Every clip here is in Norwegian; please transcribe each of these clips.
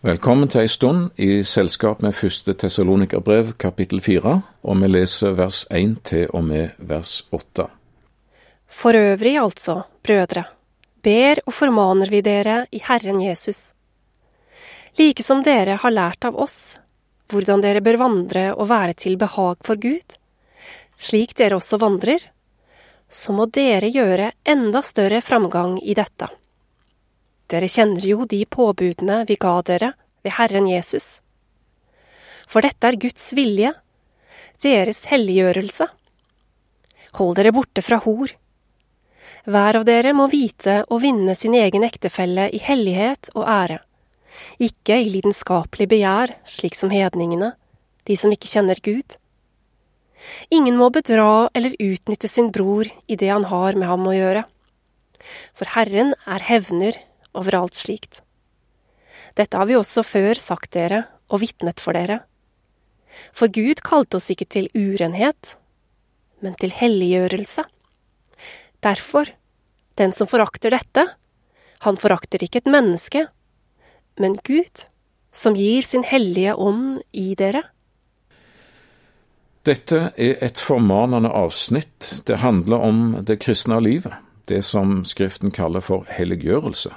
Velkommen til ei stund i selskap med første Tessalonikerbrev kapittel fire, og vi leser vers én til og med vers åtte. For øvrig altså, brødre, ber og formaner vi dere i Herren Jesus, like som dere har lært av oss, hvordan dere bør vandre og være til behag for Gud, slik dere også vandrer, så må dere gjøre enda større framgang i dette. Dere kjenner jo de påbudene vi ga dere ved Herren Jesus. For dette er Guds vilje, deres helliggjørelse. Hold dere borte fra hor. Hver av dere må vite å vinne sin egen ektefelle i hellighet og ære, ikke i lidenskapelig begjær, slik som hedningene, de som ikke kjenner Gud. Ingen må bedra eller utnytte sin bror i det han har med ham å gjøre. For Herren er hevner over slikt. Dette har vi også før sagt dere og vitnet for dere. For Gud kalte oss ikke til urenhet, men til helliggjørelse. Derfor, den som forakter dette, han forakter ikke et menneske, men Gud, som gir sin hellige ånd i dere. Dette er et formanende avsnitt. Det handler om det kristne livet, det som Skriften kaller for helliggjørelse.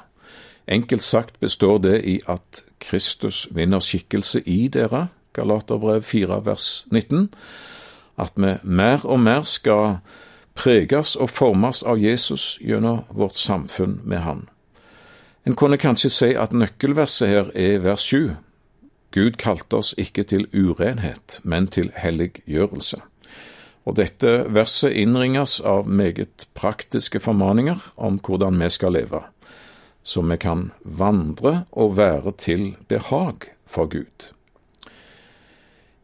Enkelt sagt består det i at Kristus vinner skikkelse i dere, Galaterbrev 4 vers 19, at vi mer og mer skal preges og formes av Jesus gjennom vårt samfunn med Han. En kunne kanskje si at nøkkelverset her er vers 7. Gud kalte oss ikke til urenhet, men til helliggjørelse. Og dette verset innringes av meget praktiske formaninger om hvordan vi skal leve så vi kan vandre og være til behag for Gud.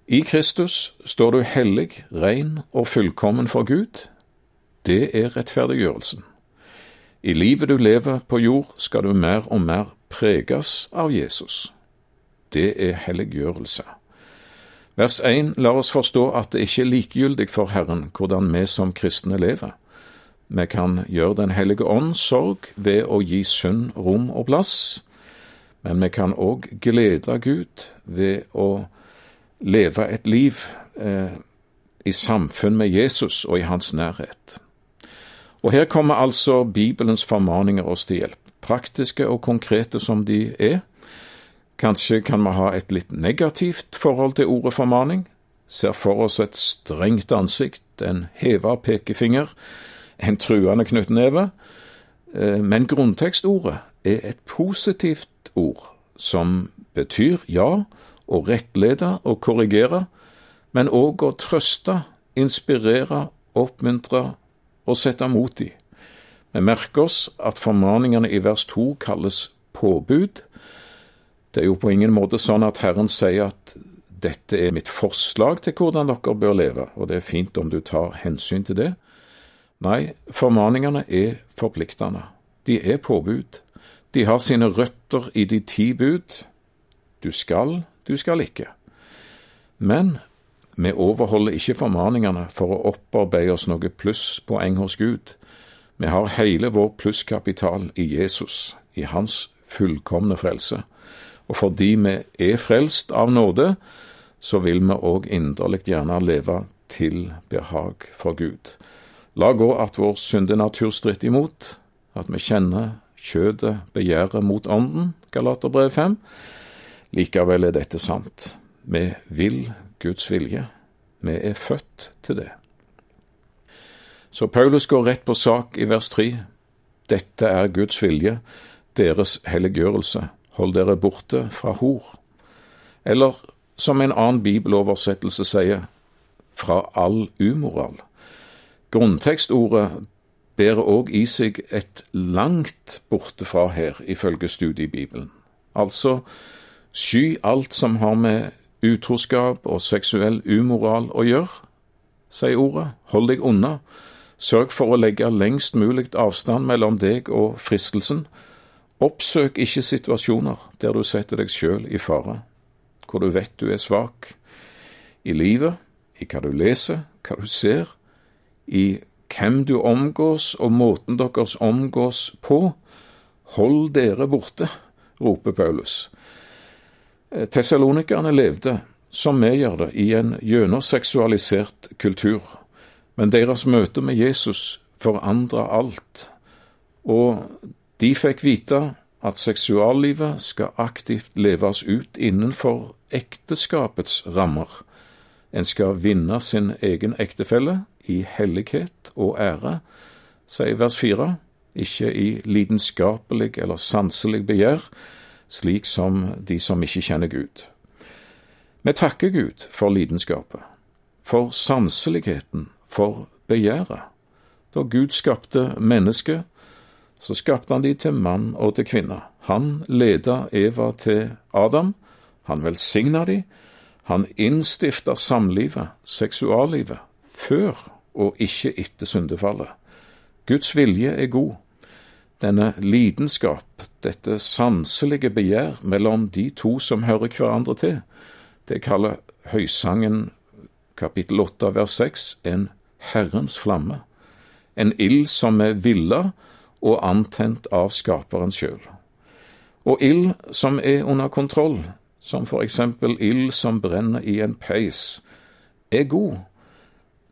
I Kristus står du hellig, ren og fullkommen for Gud. Det er rettferdiggjørelsen. I livet du lever på jord, skal du mer og mer preges av Jesus. Det er helliggjørelse. Vers 1 lar oss forstå at det ikke er likegyldig for Herren hvordan vi som kristne lever. Vi kan gjøre Den hellige ånd sorg ved å gi synd rom og plass, men vi kan òg glede Gud ved å leve et liv eh, i samfunn med Jesus og i hans nærhet. Og her kommer altså Bibelens formaninger oss til hjelp, praktiske og konkrete som de er. Kanskje kan vi ha et litt negativt forhold til ordet formaning, ser for oss et strengt ansikt, en heva pekefinger, en truende knyttneve, eh, men grunntekstordet er et positivt ord som betyr ja, å rettlede og korrigere, men òg å trøste, inspirere, oppmuntre og sette mot i. Vi merker oss at formaningene i vers to kalles påbud. Det er jo på ingen måte sånn at Herren sier at dette er mitt forslag til hvordan dere bør leve, og det er fint om du tar hensyn til det. Nei, formaningene er forpliktende. De er påbud. De har sine røtter i de ti bud. Du skal, du skal ikke. Men vi overholder ikke formaningene for å opparbeide oss noe plusspoeng hos Gud. Vi har hele vår plusskapital i Jesus, i Hans fullkomne frelse. Og fordi vi er frelst av nåde, så vil vi òg inderlig gjerne leve til behag for Gud. La gå at vår syndenatur stritter imot, at vi kjenner kjødet begjæret mot ånden, Galaterbrev 5. Likevel er dette sant. Vi vil Guds vilje. Vi er født til det. Så Paulus går rett på sak i vers 3. Dette er Guds vilje, deres helliggjørelse. Hold dere borte fra hor. Eller som en annen bibeloversettelse sier, fra all umoral. Grunntekstordet bærer òg i seg et langt borte fra her, ifølge studiebibelen. Altså sky alt som har med utroskap og seksuell umoral å gjøre, sier ordet, hold deg unna, sørg for å legge lengst mulig avstand mellom deg og fristelsen, oppsøk ikke situasjoner der du setter deg sjøl i fare, hvor du vet du er svak, i livet, i hva du leser, hva du ser, i hvem du omgås og måten deres omgås på. Hold dere borte, roper Paulus. Eh, Tessalonikerne levde, som vi gjør det, i en gjennomseksualisert kultur, men deres møte med Jesus forandra alt, og de fikk vite at seksuallivet skal aktivt leves ut innenfor ekteskapets rammer. En skal vinne sin egen ektefelle i hellighet og ære, sier vers fire, ikke i lidenskapelig eller sanselig begjær, slik som de som ikke kjenner Gud. Vi takker Gud for lidenskapet, for sanseligheten, for begjæret. Da Gud skapte mennesket, så skapte han de til mann og til kvinne. Han leda Eva til Adam, han velsigna de, han innstifta samlivet, seksuallivet, før og ikke etter syndefallet. Guds vilje er god. Denne lidenskap, dette sanselige begjær mellom de to som hører hverandre til, det kaller Høysangen kapittel 8 vers 6 en Herrens flamme, en ild som er villa og antent av Skaperen sjøl. Og ild som er under kontroll, som for eksempel ild som brenner i en peis, er god.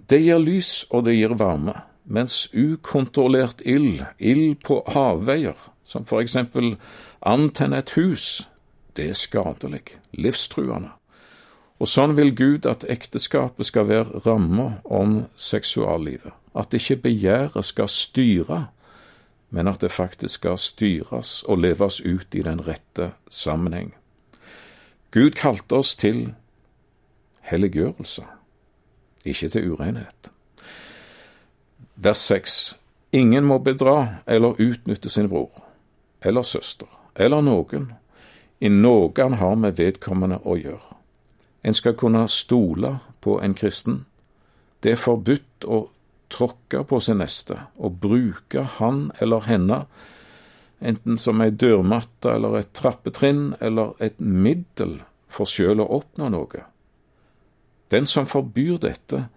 Det gir lys og det gir varme, mens ukontrollert ild, ild på havveier, som for eksempel antenner et hus, det er skadelig, livstruende. Og sånn vil Gud at ekteskapet skal være ramma om seksuallivet, at ikke begjæret skal styre, men at det faktisk skal styres og leves ut i den rette sammenheng. Gud kalte oss til helliggjørelse, ikke til urenhet. Vers seks Ingen må bedra eller utnytte sin bror eller søster eller noen i noe han har med vedkommende å gjøre. En skal kunne stole på en kristen. Det er forbudt å tråkke på sin neste og bruke han eller henne enten som ei dørmatte eller et trappetrinn eller et middel for sjøl å oppnå noe. Den som forbyr dette,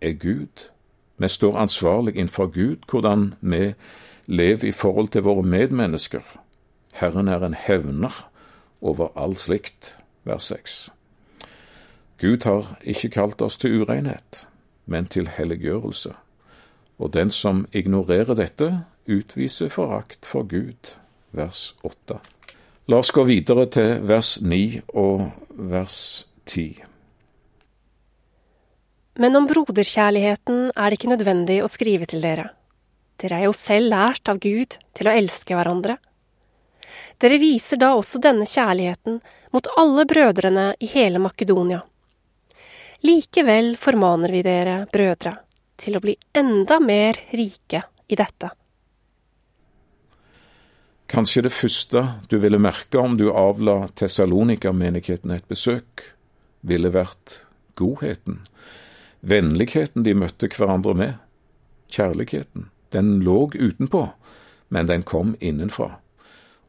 er Gud. Vi står ansvarlig innenfor Gud hvordan vi lever i forhold til våre medmennesker. Herren er en hevner over all slikt. Vers 6. Gud har ikke kalt oss til urenhet, men til helliggjørelse, og den som ignorerer dette, utviser forakt for Gud. Vers 8. La oss gå videre til vers 9 og vers 10. Men om broderkjærligheten er det ikke nødvendig å skrive til dere. Dere er jo selv lært av Gud til å elske hverandre. Dere viser da også denne kjærligheten mot alle brødrene i hele Makedonia. Likevel formaner vi dere, brødre, til å bli enda mer rike i dette. Kanskje det første du ville merke om du avla Tessalonika-menigheten et besøk, ville vært godheten, vennligheten de møtte hverandre med, kjærligheten. Den lå utenpå, men den kom innenfra.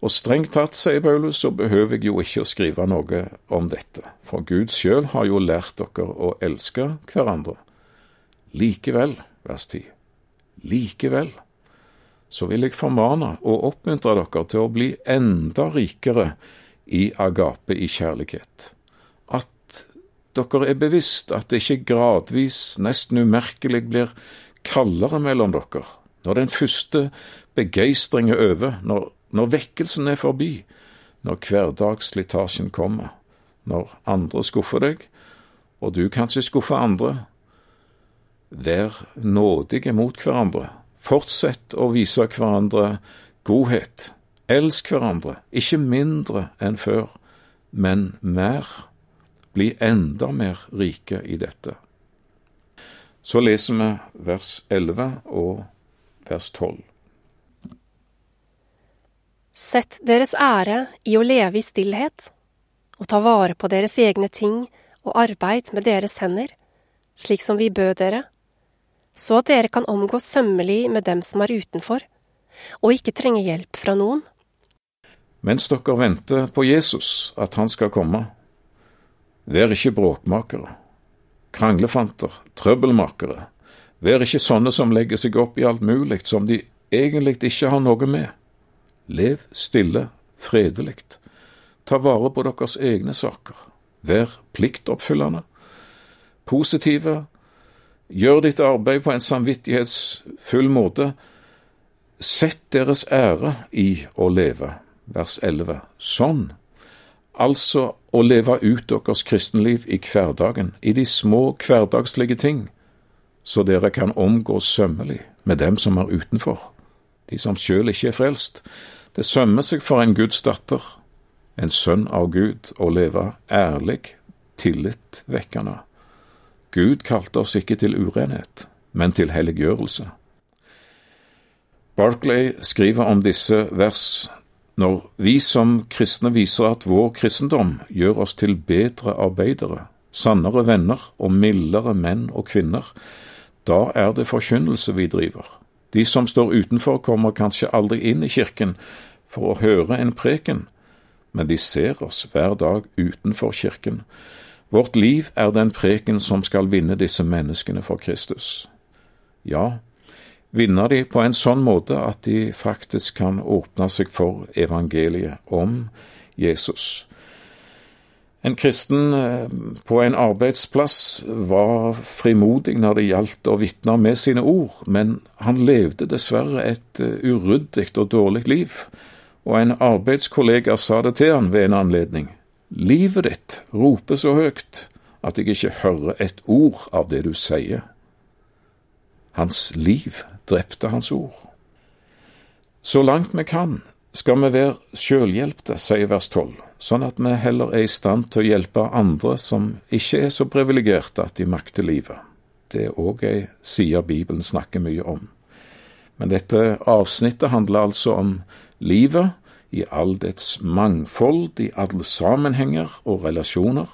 Og strengt tatt, sier Paulus, så behøver jeg jo ikke å skrive noe om dette, for Gud sjøl har jo lært dere å elske hverandre. Likevel, vers 10, likevel så vil jeg formane og oppmuntre dere til å bli enda rikere i agape i kjærlighet. Dere er bevisst at det ikke gradvis, nesten umerkelig, blir kaldere mellom dere. Når den første begeistring er over, når, når vekkelsen er forbi, når hverdagsslitasjen kommer, når andre skuffer deg, og du kanskje skuffer andre, vær nådige mot hverandre Fortsett å vise hverandre godhet. Elsk hverandre, ikke mindre enn før, men mer. Bli enda mer rike i dette. Så leser vi vers 11 og vers 12. Sett deres ære i å leve i stillhet, og ta vare på deres egne ting og arbeid med deres hender, slik som vi bød dere så at dere kan omgå sømmelig med dem som er utenfor, og ikke trenge hjelp fra noen. Mens dere venter på Jesus, at han skal komme, vær ikke bråkmakere, kranglefanter, trøbbelmakere, vær ikke sånne som legger seg opp i alt mulig som de egentlig ikke har noe med. Lev stille, fredelig. ta vare på deres egne saker. Vær pliktoppfyllende, positive, gjør ditt arbeid på en samvittighetsfull måte. Sett deres ære i å leve. Vers 11. Sånn, altså å leve ut deres kristenliv i hverdagen, i de små hverdagslige ting, så dere kan omgå sømmelig med dem som er utenfor, de som sjøl ikke er frelst. Det sømmer seg for en Guds datter, en sønn av Gud, å leve ærlig, tillitvekkende. Gud kalte oss ikke til urenhet, men til helliggjørelse. Barclay skriver om disse vers når vi som kristne viser at vår kristendom gjør oss til bedre arbeidere, sannere venner og mildere menn og kvinner, da er det forkynnelse vi driver. De som står utenfor, kommer kanskje aldri inn i kirken for å høre en preken, men de ser oss hver dag utenfor kirken. Vårt liv er den preken som skal vinne disse menneskene for Kristus. Ja, vinne de på en sånn måte at de faktisk kan åpne seg for evangeliet om Jesus. En kristen eh, på en arbeidsplass var frimodig når det gjaldt å vitne med sine ord, men han levde dessverre et eh, uryddig og dårlig liv, og en arbeidskollega sa det til han ved en anledning. Livet ditt roper så høyt at jeg ikke hører et ord av det du sier. Hans liv drepte hans ord. Så langt vi kan, skal vi være sjølhjelpte, sier vers tolv, sånn at vi heller er i stand til å hjelpe andre som ikke er så privilegerte at de makter livet. Det er òg ei side Bibelen snakker mye om. Men dette avsnittet handler altså om livet i all dets mangfold, i alle sammenhenger og relasjoner.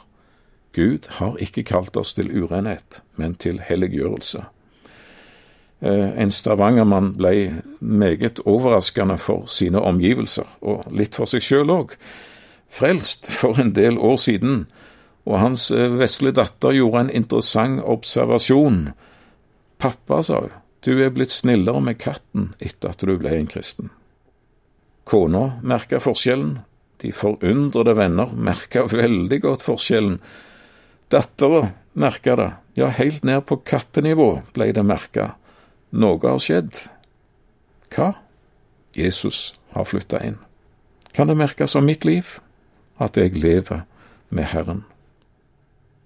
Gud har ikke kalt oss til urenhet, men til helliggjørelse. Eh, en stavangermann ble meget overraskende for sine omgivelser, og litt for seg sjøl òg. Frelst for en del år siden, og hans eh, vesle datter gjorde en interessant observasjon. Pappa, sa hun, du er blitt snillere med katten etter at du ble en kristen. Kona merka forskjellen, de forundrede venner merka veldig godt forskjellen. Dattera merka det, ja, helt ned på kattenivå ble det merka. Noe har skjedd. Hva? Jesus har flytta inn. Kan det merkes av mitt liv at jeg lever med Herren?